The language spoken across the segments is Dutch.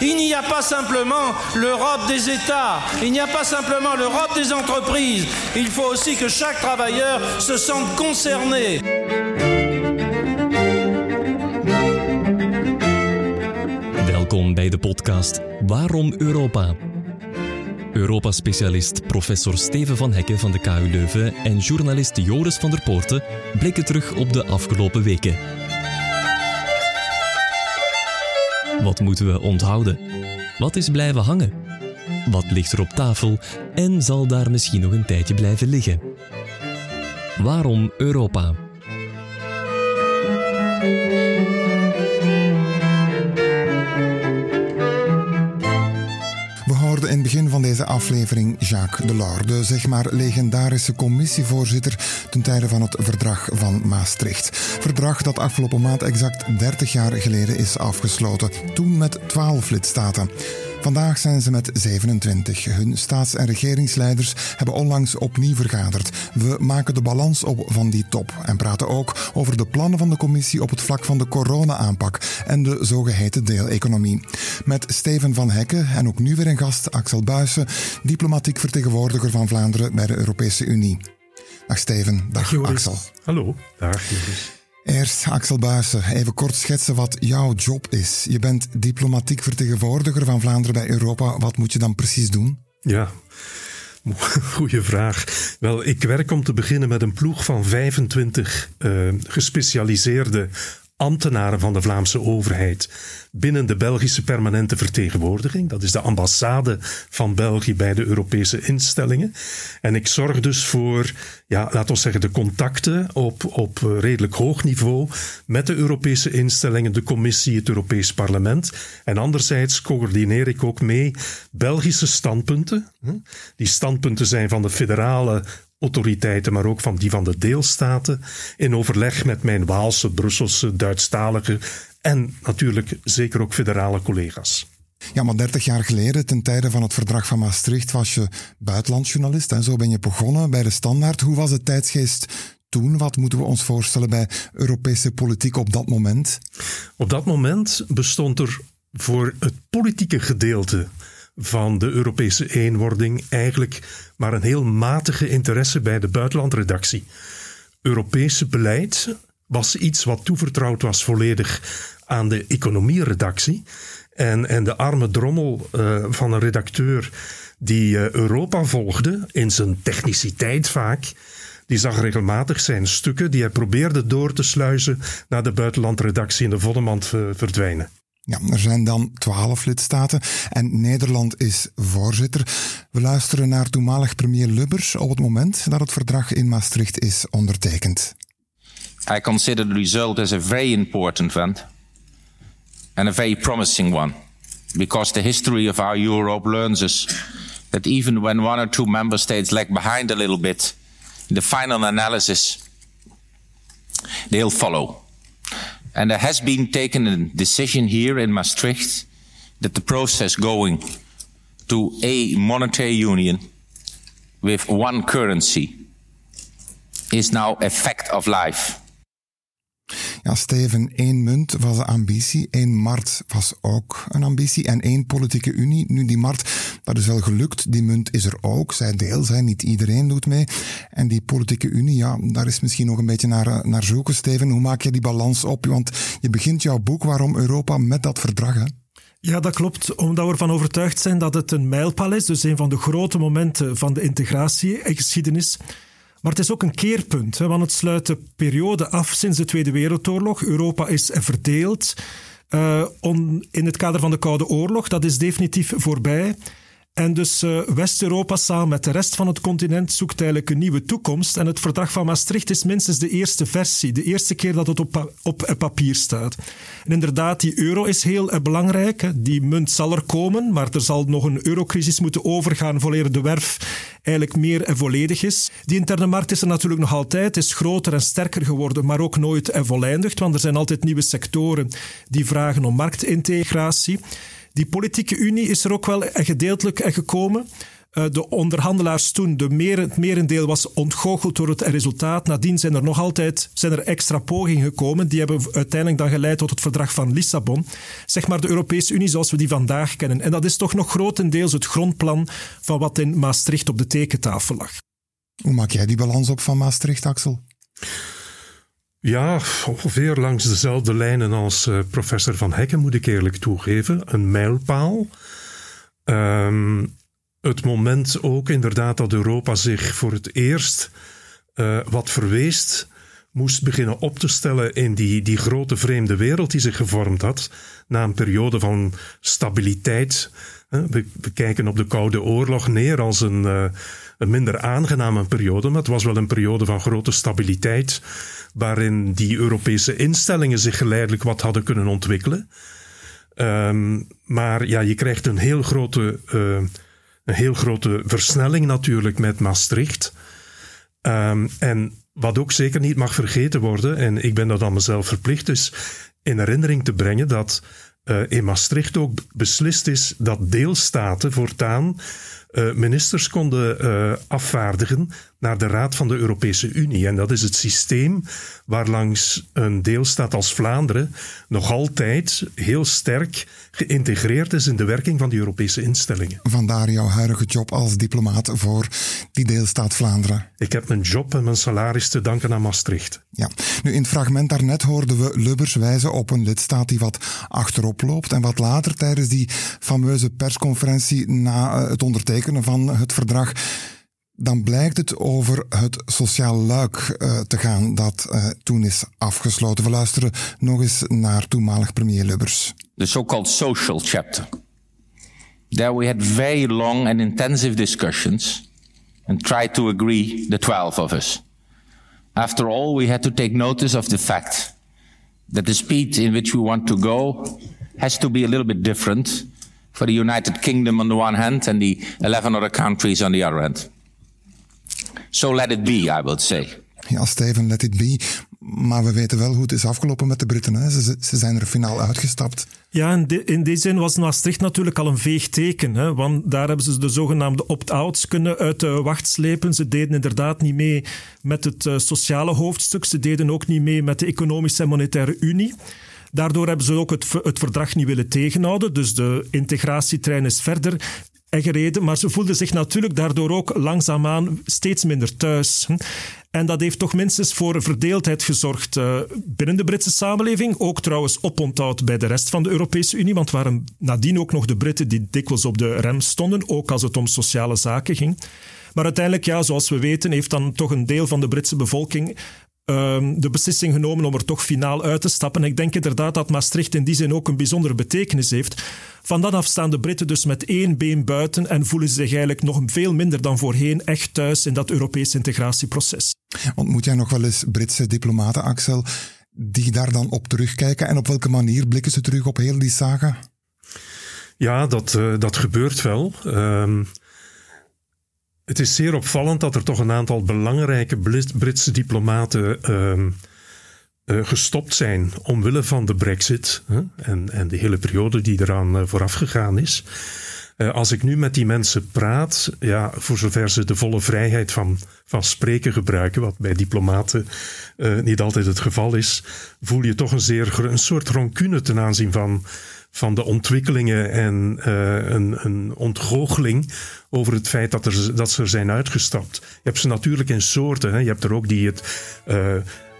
Il n'y a pas simplement l'Europe des États, il n'y a pas simplement l'Europe des entreprises. Il faut aussi que chaque travailleur se sente concerné. Welkom bij de podcast Waarom Europa? Europa-specialist professor Steven van Hekken van de KU Leuven en journalist Joris van der Poorten blikken terug op de afgelopen weken. Wat moeten we onthouden? Wat is blijven hangen? Wat ligt er op tafel en zal daar misschien nog een tijdje blijven liggen? Waarom Europa? In het begin van deze aflevering Jacques Delors, de zeg maar legendarische commissievoorzitter ten tijde van het verdrag van Maastricht. Verdrag dat afgelopen maand exact 30 jaar geleden is afgesloten, toen met 12 lidstaten. Vandaag zijn ze met 27. Hun staats- en regeringsleiders hebben onlangs opnieuw vergaderd. We maken de balans op van die top en praten ook over de plannen van de commissie op het vlak van de corona-aanpak en de zogeheten deeleconomie. Met Steven van Hekken en ook nu weer een gast, Axel Buijsen, diplomatiek vertegenwoordiger van Vlaanderen bij de Europese Unie. Dag Steven, dag. Axel. Hallo, dag Joris. Eerst Axel Buijsen, even kort schetsen wat jouw job is. Je bent diplomatiek vertegenwoordiger van Vlaanderen bij Europa. Wat moet je dan precies doen? Ja, goeie vraag. Wel, ik werk om te beginnen met een ploeg van 25 eh, gespecialiseerde ambtenaren van de Vlaamse overheid binnen de Belgische permanente vertegenwoordiging. Dat is de ambassade van België bij de Europese instellingen. En ik zorg dus voor, ja, laten we zeggen, de contacten op, op redelijk hoog niveau met de Europese instellingen, de Commissie, het Europees Parlement. En anderzijds coördineer ik ook mee Belgische standpunten. Hm? Die standpunten zijn van de federale autoriteiten, maar ook van die van de deelstaten, in overleg met mijn Waalse, Brusselse, Duitsstalige en natuurlijk zeker ook federale collega's. Ja, maar 30 jaar geleden, ten tijde van het verdrag van Maastricht, was je buitenlandsjournalist. En zo ben je begonnen bij de Standaard. Hoe was de tijdsgeest toen? Wat moeten we ons voorstellen bij Europese politiek op dat moment? Op dat moment bestond er voor het politieke gedeelte van de Europese eenwording eigenlijk maar een heel matige interesse bij de buitenlandredactie. Europese beleid was iets wat toevertrouwd was volledig aan de economieredactie. En, en de arme drommel uh, van een redacteur die uh, Europa volgde, in zijn techniciteit vaak, die zag regelmatig zijn stukken die hij probeerde door te sluizen naar de buitenlandredactie in de volle mand uh, verdwijnen. Ja, er zijn dan twaalf lidstaten en Nederland is voorzitter. We luisteren naar toenmalig premier Lubbers op het moment dat het verdrag in Maastricht is ondertekend. I consider the result as a very important one and a very promising one because the history of our Europe learns us that even when one or two member states lag behind a little bit in the final analysis they'll follow. And there has been taken a decision here in Maastricht that the process going to a monetary union with one currency is now a fact of life. Ja, Steven, één munt was een ambitie, één markt was ook een ambitie en één politieke unie. Nu, die markt, dat is wel gelukt, die munt is er ook, zij deel zijn, niet iedereen doet mee. En die politieke unie, ja, daar is misschien nog een beetje naar, naar zoeken, Steven. Hoe maak je die balans op? Want je begint jouw boek Waarom Europa met dat verdrag, hè? Ja, dat klopt. Omdat we ervan overtuigd zijn dat het een mijlpaal is, dus een van de grote momenten van de integratiegeschiedenis. Maar het is ook een keerpunt, want het sluit de periode af sinds de Tweede Wereldoorlog. Europa is verdeeld on, in het kader van de Koude Oorlog. Dat is definitief voorbij. En dus uh, West-Europa samen met de rest van het continent zoekt eigenlijk een nieuwe toekomst. En het verdrag van Maastricht is minstens de eerste versie. De eerste keer dat het op, op papier staat. En inderdaad, die euro is heel uh, belangrijk. Die munt zal er komen, maar er zal nog een eurocrisis moeten overgaan voordat de werf eigenlijk meer uh, volledig is. Die interne markt is er natuurlijk nog altijd, is groter en sterker geworden, maar ook nooit voleindigd. Want er zijn altijd nieuwe sectoren die vragen om marktintegratie. Die politieke unie is er ook wel gedeeltelijk gekomen. Uh, de onderhandelaars toen, de meer, het merendeel was ontgoocheld door het resultaat. Nadien zijn er nog altijd zijn er extra pogingen gekomen. Die hebben uiteindelijk dan geleid tot het verdrag van Lissabon. Zeg maar de Europese Unie zoals we die vandaag kennen. En dat is toch nog grotendeels het grondplan van wat in Maastricht op de tekentafel lag. Hoe maak jij die balans op van Maastricht, Axel? Ja, ongeveer langs dezelfde lijnen als uh, professor Van Hekken, moet ik eerlijk toegeven. Een mijlpaal. Um, het moment ook inderdaad dat Europa zich voor het eerst uh, wat verweest moest beginnen op te stellen in die, die grote vreemde wereld die zich gevormd had. Na een periode van stabiliteit. We, we kijken op de Koude Oorlog neer als een, uh, een minder aangename periode, maar het was wel een periode van grote stabiliteit waarin die Europese instellingen zich geleidelijk wat hadden kunnen ontwikkelen. Um, maar ja, je krijgt een heel grote, uh, een heel grote versnelling natuurlijk met Maastricht. Um, en wat ook zeker niet mag vergeten worden, en ik ben dat aan mezelf verplicht, is in herinnering te brengen dat uh, in Maastricht ook beslist is dat deelstaten voortaan uh, ministers konden afvaardigen naar de Raad van de Europese Unie. En dat is het systeem waarlangs een deelstaat als Vlaanderen nog altijd heel sterk geïntegreerd is in de werking van die Europese instellingen. Vandaar jouw huidige job als diplomaat voor die deelstaat Vlaanderen. Ik heb mijn job en mijn salaris te danken aan Maastricht. Ja, nu in het fragment daarnet hoorden we Lubbers wijzen op een lidstaat die wat achterop loopt en wat later tijdens die fameuze persconferentie na eh, het ondertekenen van het verdrag dan blijkt het over het sociaal luik uh, te gaan dat uh, toen is afgesloten. We luisteren nog eens naar toenmalig premier Lubbers. The so-called social chapter. There we had very long and intensive discussions and tried to agree, the 12 of us. After all, we had to take notice of the fact that the speed in which we want to go has to be a little bit different for the United Kingdom on the one hand and the 11 other countries on the other hand. So let it be, I would say. Ja, Steven, let it be. Maar we weten wel hoe het is afgelopen met de Britten. Hè? Ze, ze zijn er finaal uitgestapt. Ja, in, de, in die zin was Maastricht natuurlijk al een veeg teken. Hè? Want daar hebben ze de zogenaamde opt-outs kunnen uit de wacht slepen. Ze deden inderdaad niet mee met het uh, sociale hoofdstuk. Ze deden ook niet mee met de Economische en Monetaire Unie. Daardoor hebben ze ook het, het verdrag niet willen tegenhouden. Dus de integratietrein is verder gereden, maar ze voelden zich natuurlijk daardoor ook langzaamaan steeds minder thuis. En dat heeft toch minstens voor verdeeldheid gezorgd uh, binnen de Britse samenleving. Ook trouwens oponthoud bij de rest van de Europese Unie. Want waren nadien ook nog de Britten die dikwijls op de rem stonden. Ook als het om sociale zaken ging. Maar uiteindelijk, ja, zoals we weten, heeft dan toch een deel van de Britse bevolking Ehm, de beslissing genomen om er toch finaal uit te stappen. ik denk inderdaad dat Maastricht in die zin ook een bijzondere betekenis heeft. Van dat af staan de Britten dus met één been buiten en voelen ze zich eigenlijk nog veel minder dan voorheen echt thuis in dat Europese integratieproces. Ontmoet jij nog wel eens Britse diplomaten, Axel, die daar dan op terugkijken? En op welke manier blikken ze terug op heel die saga? Ja, dat, uh, dat gebeurt wel. Uh, het is zeer opvallend dat er toch een aantal belangrijke Britse diplomaten uh, uh, gestopt zijn omwille van de brexit en, en de hele periode die eraan uh, vooraf gegaan is. Eh, als ik nu met die mensen praat, ja, voor zover ze de volle vrijheid van, van spreken gebruiken, wat bij diplomaten niet altijd het geval is, voel je toch een, zeer, een soort rancune ten aanzien van van de ontwikkelingen en een, een ontgoocheling over het feit dat, er, dat ze er zijn uitgestapt. Je hebt ze natuurlijk in soorten. Hè. Je hebt er ook die het uh,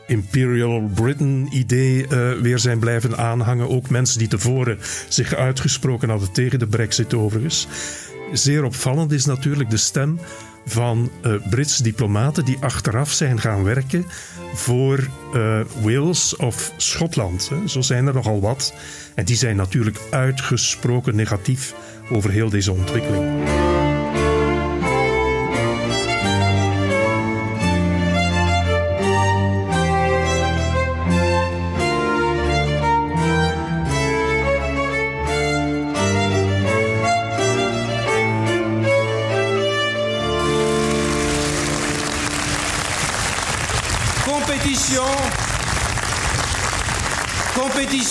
Imperial Britain idee uh, weer zijn blijven aanhangen. Ook mensen die tevoren zich uitgesproken hadden tegen de brexit overigens. Zeer opvallend is natuurlijk de stem van uh, Britse diplomaten die achteraf zijn gaan werken voor Wales of Schotland. Hè. Zo zijn er nogal wat. En die zijn natuurlijk uitgesproken negatief over heel deze ontwikkeling.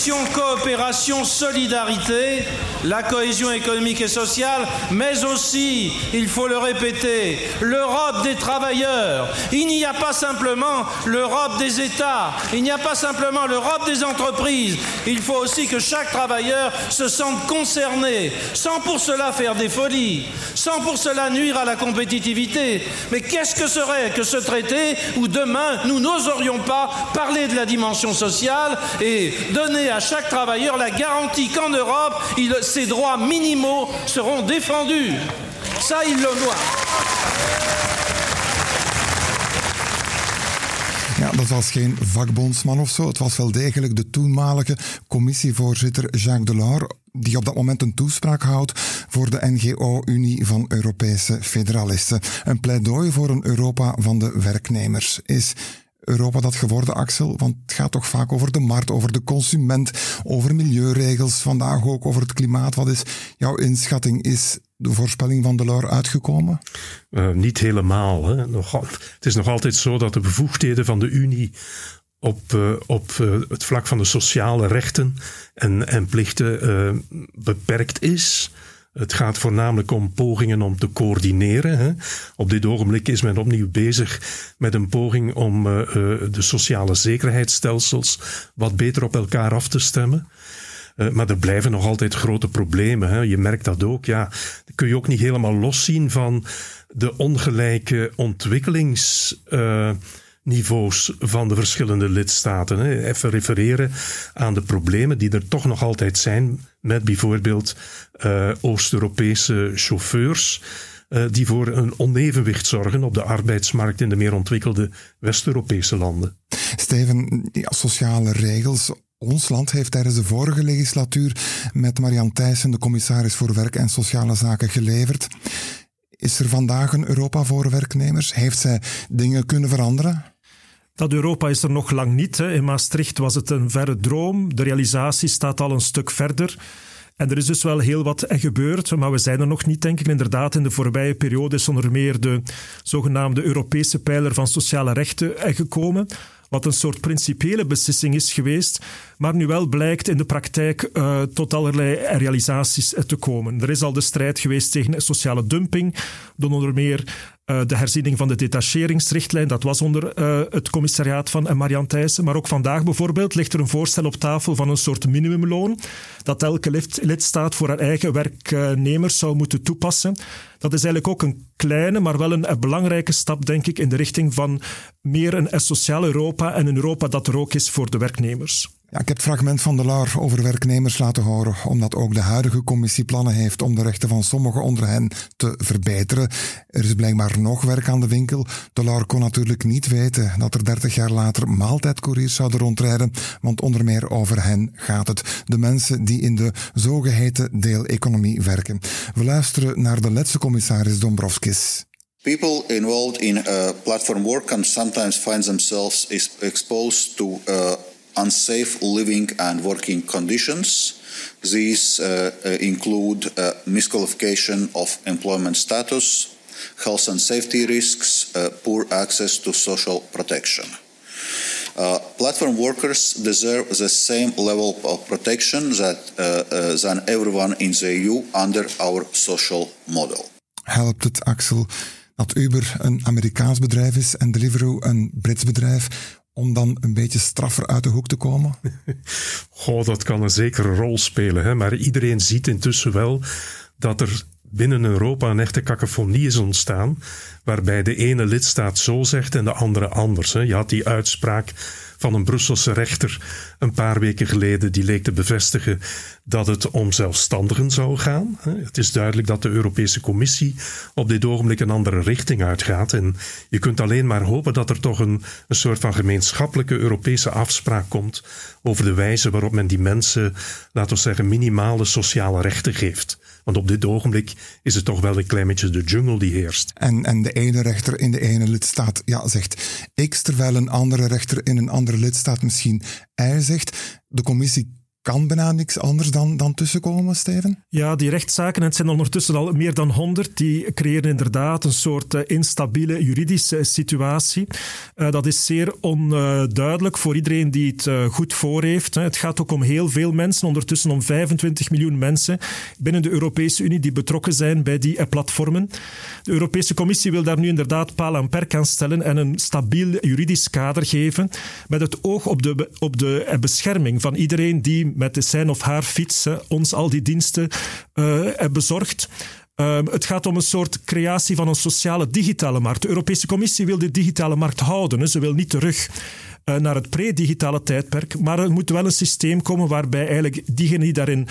Coopération, solidarité, la cohésion économique et sociale, mais aussi, il faut le répéter, l'Europe des travailleurs. Il n'y a pas simplement l'Europe des États, il n'y a pas simplement l'Europe des entreprises. Il faut aussi que chaque travailleur se sente concerné, sans pour cela faire des folies, sans pour cela nuire à la compétitivité. Mais qu'est-ce que serait que ce traité où demain nous n'oserions pas parler de la dimension sociale et donner à chaque travailleur la garantie qu'en Europe, il, ses droits minimaux seront défendus. Ça, il le voit. Ja, dat was geen vakbondsman of zo. Het was wel degelijk de toenmalige commissievoorzitter Jacques Delors, die op dat moment een toespraak houdt voor de NGO-Unie van Europese Federalisten. Een pleidooi voor een Europa van de werknemers. Is Europa dat geworden, Axel? Want het gaat toch vaak over de markt, over de consument, over milieuregels, vandaag ook over het klimaat. Wat is jouw inschatting? Is de voorspelling van Delors uitgekomen? Uh, niet helemaal. Hè. Nog, het is nog altijd zo dat de bevoegdheden van de Unie op, uh, op uh, het vlak van de sociale rechten en, en plichten beperkt is. Het gaat voornamelijk om pogingen om te coördineren. Hè. Op dit ogenblik is men opnieuw bezig met een poging om uh, uh, de sociale zekerheidsstelsels wat beter op elkaar af te stemmen. Uh, maar er blijven nog altijd grote problemen. Hè. Je merkt dat ook. Ja, kun je ook niet helemaal loszien van de ongelijke ontwikkelings niveaus van de verschillende lidstaten. Even refereren aan de problemen die er toch nog altijd zijn met bijvoorbeeld uh, Oost-Europese chauffeurs. Uh, die voor een onevenwicht zorgen op de arbeidsmarkt in de meer ontwikkelde West-Europese landen. Steven, die sociale regels. Ons land heeft tijdens de vorige legislatuur met Marianne Thijssen, de commissaris voor Werk en Sociale Zaken, geleverd. Is er vandaag een Europa voor werknemers? Heeft zij dingen kunnen veranderen? Dat Europa is er nog lang niet. Hè. In Maastricht was het een verre droom. De realisatie staat al een stuk verder. En er is dus wel heel wat gebeurd, maar we zijn er nog niet, denk ik. Inderdaad, in de voorbije periode is onder meer de zogenaamde Europese pijler van sociale rechten gekomen wat een soort principiële beslissing is geweest, maar nu wel blijkt in de praktijk uh, tot allerlei realisaties te komen. Er is al de strijd geweest tegen sociale dumping, door onder meer uh, de herziening van de detacheringsrichtlijn, dat was onder uh, het commissariaat van Marian Thijssen. Maar ook vandaag bijvoorbeeld ligt er een voorstel op tafel van een soort minimumloon, dat elke lidstaat voor haar eigen werknemers zou moeten toepassen. Dat is eigenlijk ook een kleine, maar wel een, een, belangrijke stap, denk ik, in de richting van meer een sociaal Europa en een Europa dat er ook is voor de werknemers. Ja, ik heb het fragment van de LAR over werknemers laten horen, omdat ook de huidige commissie plannen heeft om de rechten van sommigen onder hen te verbeteren. Er is blijkbaar nog werk aan de winkel. De LAR kon natuurlijk niet weten dat er 30 jaar later maaltijdcouriers zouden rondrijden, want onder meer over hen gaat het. De mensen die in de zogeheten deeleconomie werken. We luisteren naar de laatste commissaris Dombrovskis. People involved in uh, platform work can sometimes find themselves exposed to uh, unsafe living and working conditions. These uh, uh, include uh, misqualification of employment status, health and safety risks, uh, poor access to social protection. Uh, platform workers deserve the same level of protection that, uh, than everyone in the EU under our social model. Helpt het, Axel, dat Uber een Amerikaans bedrijf is en Deliveroo een Brits bedrijf? Om dan een beetje straffer uit de hoek te komen? Goh, dat kan een zekere rol spelen. Hè? Maar iedereen ziet intussen wel dat er binnen Europa een echte cacophonie is ontstaan. Waarbij de ene lidstaat zo zegt en de andere anders. Hè? Je had die uitspraak van een Brusselse rechter een paar weken geleden. Die leek te bevestigen dat het om zelfstandigen zou gaan. Het is duidelijk dat de Europese Commissie op dit ogenblik een andere richting uitgaat. En je kunt alleen maar hopen dat er toch een, een soort van gemeenschappelijke Europese afspraak komt over de wijze waarop men die mensen, laten we zeggen, minimale sociale rechten geeft. Want op dit ogenblik is het toch wel een klein beetje de jungle die heerst. En, en de ene rechter in de ene lidstaat ja, zegt X, terwijl een andere rechter in een andere lidstaat misschien Y zegt. De commissie kan bijna niks anders dan, dan tussenkomen, Steven? Ja, die rechtszaken, het zijn ondertussen al meer dan honderd, die creëren inderdaad een soort uh, instabiele juridische situatie. Uh, dat is zeer onduidelijk voor iedereen die het uh, goed voor heeft. Het gaat ook om heel veel mensen, ondertussen om 25 miljoen mensen binnen de Europese Unie die betrokken zijn bij die platformen. De Europese Commissie wil daar nu inderdaad paal en perk aan stellen en een stabiel juridisch kader geven met het oog op de, op de bescherming van iedereen die met zijn of haar fiets ons al die diensten uh, bezorgt. Um, het gaat om een soort creatie van een sociale digitale markt. De Europese Commissie wil de digitale markt houden. Ze wil niet terug uh, naar het pre-digitale tijdperk. Maar er moet wel een systeem komen waarbij eigenlijk diegenen die daarin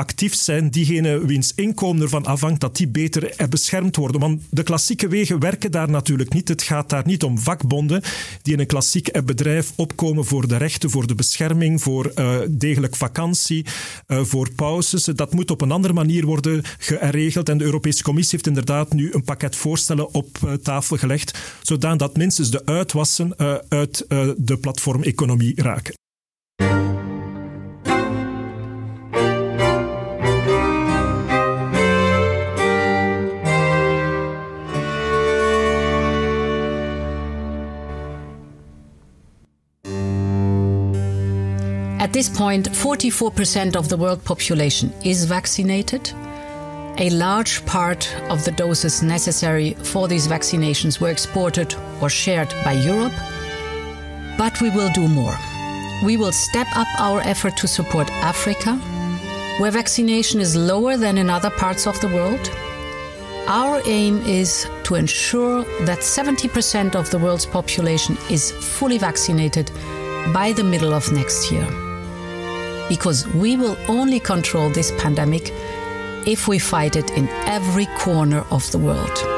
actief zijn, diegenen wiens inkomen ervan afhangt, dat die beter beschermd worden. Want de klassieke wegen werken daar natuurlijk niet. Het gaat daar niet om vakbonden die in een klassiek bedrijf opkomen voor de rechten, voor de bescherming, voor uh, degelijk vakantie, uh, voor pauzes. Dat moet op een andere manier worden geregeld. En de Europese Commissie heeft inderdaad nu een pakket voorstellen op uh, tafel gelegd, zodat minstens de uitwassen uit de platformeconomie raken. This point, 44% of the world population is vaccinated. A large part of the doses necessary for these vaccinations were exported or shared by Europe. But we will do more. We will step up our effort to support Africa, where vaccination is lower than in other parts of the world. Our aim is to ensure that 70% of the world's population is fully vaccinated by the middle of next year because we will only control this pandemic if we fight it in every corner of the world.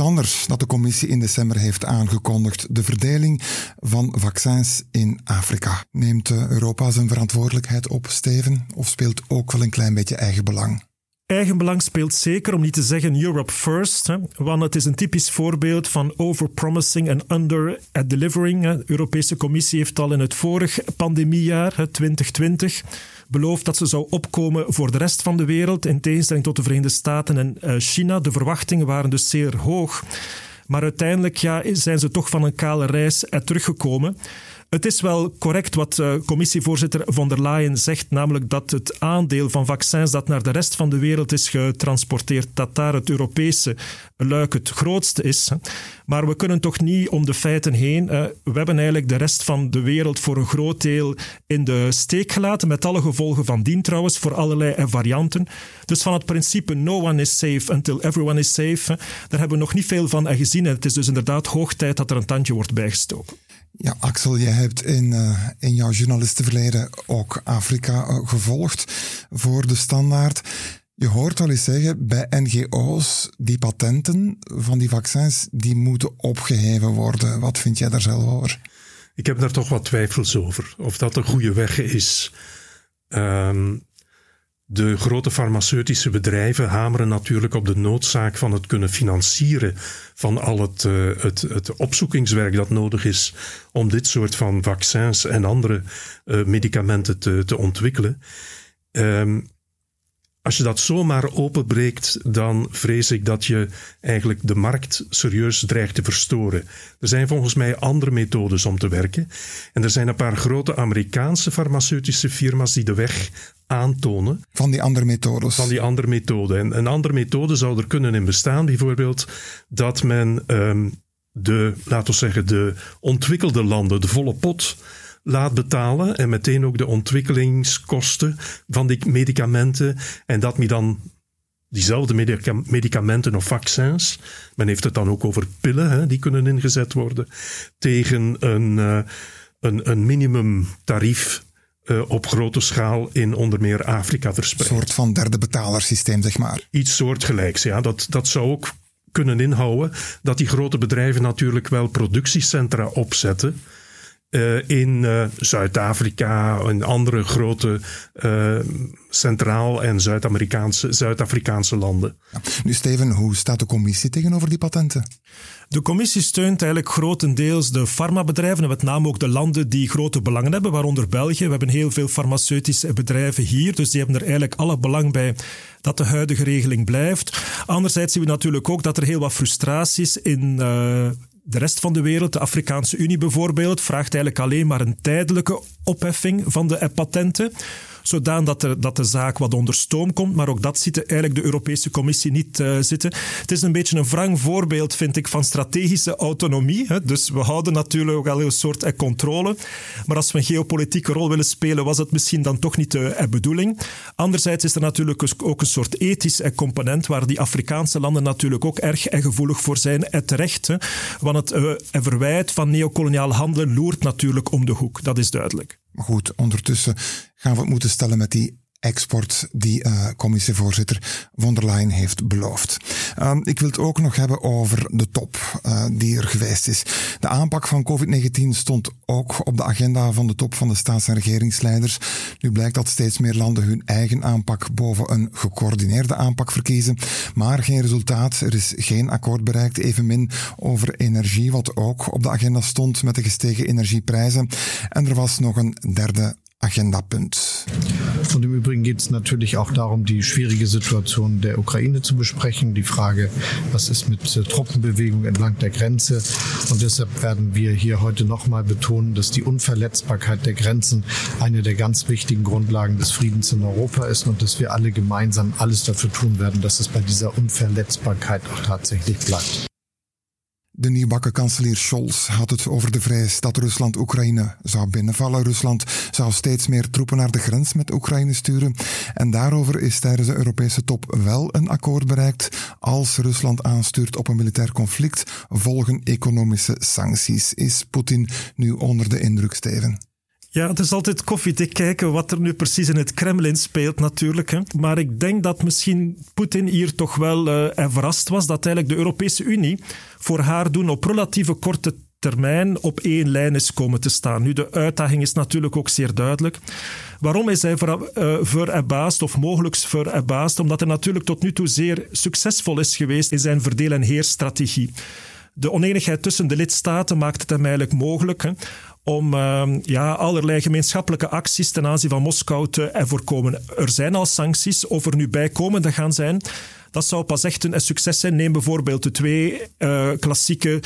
Anders dat de commissie in december heeft aangekondigd: de verdeling van vaccins in Afrika. Neemt Europa zijn verantwoordelijkheid op, Steven, of speelt ook wel een klein beetje eigen belang? Eigenbelang speelt zeker, om niet te zeggen Europe first. Want het is een typisch voorbeeld van overpromising en under-delivering. De Europese Commissie heeft al in het vorige pandemiejaar, 2020, beloofd dat ze zou opkomen voor de rest van de wereld, in tegenstelling tot de Verenigde Staten en uh, China. De verwachtingen waren dus zeer hoog. Maar uiteindelijk ja, zijn ze toch van een kale reis teruggekomen. Het is wel correct wat uh, commissievoorzitter von der Leyen zegt, namelijk dat het aandeel van vaccins dat naar de rest van de wereld is getransporteerd, dat daar het Europese luik het grootste is. Maar we kunnen toch niet om de feiten heen. Uh, we hebben eigenlijk de rest van de wereld voor een groot deel in de steek gelaten, met alle gevolgen van dien trouwens, voor allerlei varianten. Dus van het principe no one is safe until everyone is safe, daar hebben we nog niet veel van gezien. En het is dus inderdaad hoog tijd dat er een tandje wordt bijgestoken. Ja, Axel, jij hebt in, uh, in jouw journalistenverleden ook Afrika uh, gevolgd voor de standaard. Je hoort wel eens zeggen, bij NGO's, die patenten van die vaccins, die moeten opgeheven worden. Wat vind jij daar zelf over? Ik heb daar toch wat twijfels over, of dat een goede weg is. Um, de grote farmaceutische bedrijven hameren natuurlijk op de noodzaak van het kunnen financieren van al het, uh, het, het opzoekingswerk dat nodig is om dit soort van vaccins en andere uh, medicamenten te, te ontwikkelen. Um, als je dat zomaar openbreekt, dan vrees ik dat je eigenlijk de markt serieus dreigt te verstoren. Er zijn volgens mij andere methodes om te werken. En er zijn een paar grote Amerikaanse farmaceutische firma's die de weg aantonen. Van die andere methodes. Van die andere methoden. En een andere methode zou er kunnen in bestaan, bijvoorbeeld dat men um, de, laten we zeggen, de ontwikkelde landen de volle pot laat betalen en meteen ook de ontwikkelingskosten van die medicamenten en dat men dan diezelfde medicamenten of vaccins, men heeft het dan ook over pillen, hè, die kunnen ingezet worden, tegen een, uh, een, een minimumtarief uh, op grote schaal in onder meer Afrika verspreid. Een soort van derde betalersysteem, zeg maar. Iets soortgelijks, ja. Dat, dat zou ook kunnen inhouden dat die grote bedrijven natuurlijk wel productiecentra opzetten. Uh, in uh, Zuid-Afrika en andere grote uh, Centraal- en Zuid-Amerikaanse Zuid-Afrikaanse landen. Ja. Nu, Steven, hoe staat de commissie tegenover die patenten? De commissie steunt eigenlijk grotendeels de farmabedrijven en met name ook de landen die grote belangen hebben, waaronder België. We hebben heel veel farmaceutische bedrijven hier, dus die hebben er eigenlijk alle belang bij dat de huidige regeling blijft. Anderzijds zien we natuurlijk ook dat er heel wat frustraties in de rest van de wereld, de Afrikaanse Unie bijvoorbeeld, vraagt eigenlijk alleen maar een tijdelijke opheffing van de patenten zodat de, dat de zaak wat onder stoom komt. Maar ook dat ziet eigenlijk de Europese Commissie niet uh, zitten. Het is een beetje een wrang voorbeeld, vind ik, van strategische autonomie. Hè. Dus we houden natuurlijk ook al een soort eh, controle. Maar als we een geopolitieke rol willen spelen, was het misschien dan toch niet de eh, bedoeling. Anderzijds is er natuurlijk ook een soort ethisch component waar die Afrikaanse landen natuurlijk ook erg gevoelig voor zijn, terecht. Hè. Want het verwijt van neocoloniaal handelen loert natuurlijk om de hoek. Dat is duidelijk. Maar goed, ondertussen gaan we het moeten stellen met die export die uh, commissievoorzitter von der Leyen heeft beloofd. Um, ik wil het ook nog hebben over de top uh, die er geweest is. De aanpak van COVID-19 stond ook op de agenda van de top van de staats- en regeringsleiders. Nu blijkt dat steeds meer landen hun eigen aanpak boven een gecoördineerde aanpak verkiezen. Maar geen resultaat. Er is geen akkoord bereikt. Evenmin over energie, wat ook op de agenda stond met de gestegen energieprijzen. En er was nog een derde Agendapunkt. Und im Übrigen geht es natürlich auch darum, die schwierige Situation der Ukraine zu besprechen. Die Frage, was ist mit äh, Truppenbewegung entlang der Grenze? Und deshalb werden wir hier heute nochmal betonen, dass die Unverletzbarkeit der Grenzen eine der ganz wichtigen Grundlagen des Friedens in Europa ist und dass wir alle gemeinsam alles dafür tun werden, dass es bei dieser Unverletzbarkeit auch tatsächlich bleibt. De nieuwbakken kanselier Scholz had het over de vrees dat Rusland Oekraïne zou binnenvallen. Rusland zou steeds meer troepen naar de grens met Oekraïne sturen. En daarover is tijdens de Europese top wel een akkoord bereikt. Als Rusland aanstuurt op een militair conflict, volgen economische sancties. Is Poetin nu onder de indruk, Steven? Ja, het is altijd koffiedik kijken wat er nu precies in het Kremlin speelt natuurlijk. Hè. Maar ik denk dat misschien Poetin hier toch wel uh, verrast was dat eigenlijk de Europese Unie voor haar doen op relatieve korte termijn op één lijn is komen te staan. Nu, de uitdaging is natuurlijk ook zeer duidelijk. Waarom is hij verabbaasd uh, of mogelijk verabbaasd? Omdat hij natuurlijk tot nu toe zeer succesvol is geweest in zijn verdeel- en heerstrategie. De oneenigheid tussen de lidstaten maakt het hem eigenlijk mogelijk hè, om uh, ja, allerlei gemeenschappelijke acties ten aanzien van Moskou te voorkomen. Er zijn al sancties, of er nu bijkomende gaan zijn. Dat zou pas echt een succes zijn. Neem bijvoorbeeld de twee uh, klassieke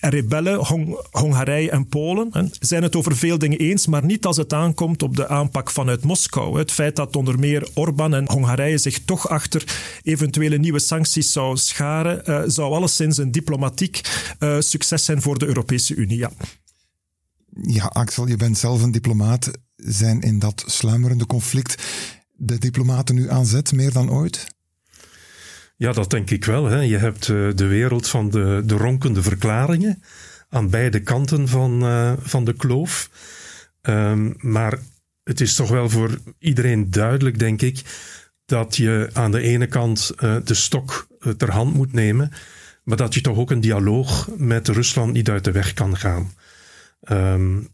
rebellen, Hong Hongarije en Polen, hè, zijn het over veel dingen eens, maar niet als het aankomt op de aanpak vanuit Moskou. Het feit dat onder meer Orbán en Hongarije zich toch achter eventuele nieuwe sancties zou scharen, uh, zou alleszins een diplomatiek uh, succes zijn voor de Europese Unie. Ja. Ja, Axel, je bent zelf een diplomaat. Zijn in dat sluimerende conflict de diplomaten nu aan zet, meer dan ooit? Ja, dat denk ik wel. Hè. Je hebt uh, de wereld van de, de ronkende verklaringen aan beide kanten van, uh, van de kloof. Um, maar het is toch wel voor iedereen duidelijk, denk ik, dat je aan de ene kant uh, de stok ter hand moet nemen, maar dat je toch ook een dialoog met Rusland niet uit de weg kan gaan. Um,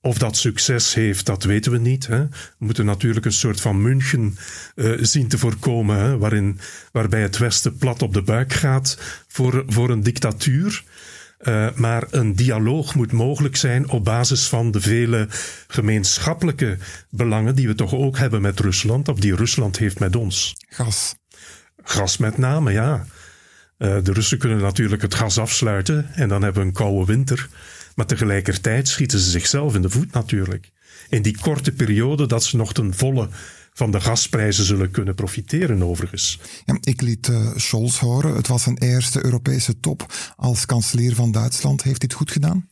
of dat succes heeft, dat weten we niet. Hè. We moeten natuurlijk een soort van München uh, zien te voorkomen, hè, waarin, waarbij het Westen plat op de buik gaat voor, voor een dictatuur. Uh, maar een dialoog moet mogelijk zijn op basis van de vele gemeenschappelijke belangen die we toch ook hebben met Rusland, of die Rusland heeft met ons. Gas. Gas met name, ja. Uh, de Russen kunnen natuurlijk het gas afsluiten en dan hebben we een koude winter. Maar tegelijkertijd schieten ze zichzelf in de voet natuurlijk. In die korte periode dat ze nog ten volle van de gasprijzen zullen kunnen profiteren, overigens. Ja, ik liet uh, Scholz horen. Het was een eerste Europese top. Als kanselier van Duitsland heeft hij het goed gedaan?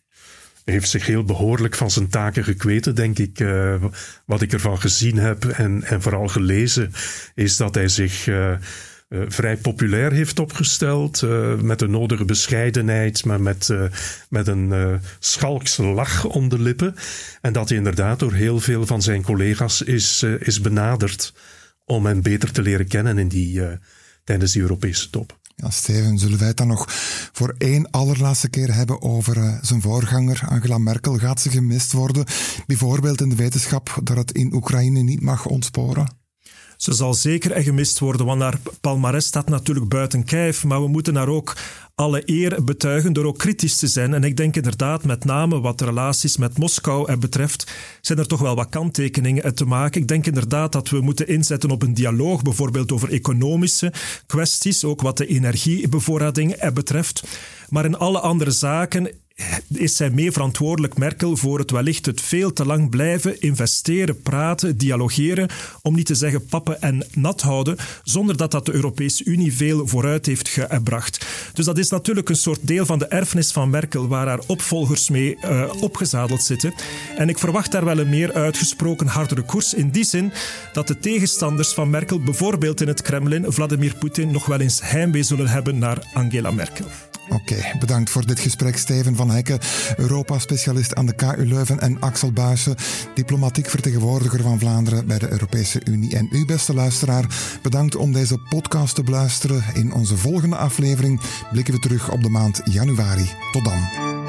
Hij heeft zich heel behoorlijk van zijn taken gekweten, denk ik. Uh, wat ik ervan gezien heb en, en vooral gelezen, is dat hij zich. Uh, uh, vrij populair heeft opgesteld. Uh, met de nodige bescheidenheid, maar met, uh, met een schalkse lach om de lippen. En dat hij inderdaad door heel veel van zijn collega's is, is benaderd om hen beter te leren kennen in die, tijdens die Europese top. Ja, Steven, zullen wij het dan nog voor één allerlaatste keer hebben over zijn voorganger Angela Merkel? Gaat ze gemist worden? Bijvoorbeeld in de wetenschap dat het in Oekraïne niet mag ontsporen? Ze zal zeker gemist worden, want haar palmares staat natuurlijk buiten kijf. Maar we moeten haar ook alle eer betuigen door ook kritisch te zijn. En ik denk inderdaad, met name wat de relaties met Moskou betreft, zijn er toch wel wat kanttekeningen te maken. Ik denk inderdaad dat we moeten inzetten op een dialoog, bijvoorbeeld over economische kwesties, ook wat de energiebevoorrading betreft. Maar in alle andere zaken is zij mee verantwoordelijk, Merkel, voor het wellicht het veel te lang blijven investeren, praten, dialogeren, om niet te zeggen pappen en nat houden, zonder dat dat de Europese Unie veel vooruit heeft gebracht. Dus dat is natuurlijk een soort deel van de erfenis van Merkel, waar haar opvolgers mee uh, opgezadeld zitten. En ik verwacht daar wel een meer uitgesproken hardere koers, in die zin dat de tegenstanders van Merkel, bijvoorbeeld in het Kremlin, Vladimir Poetin, nog wel eens heimwee zullen hebben naar Angela Merkel. Oké, bedankt voor dit gesprek, Steven van Hekken, Europa-specialist aan de KU Leuven, en Axel Buijsen, diplomatiek vertegenwoordiger van Vlaanderen bij de Europese Unie. En u, beste luisteraar, bedankt om deze podcast te beluisteren. In onze volgende aflevering blikken we terug op de maand januari. Tot dan.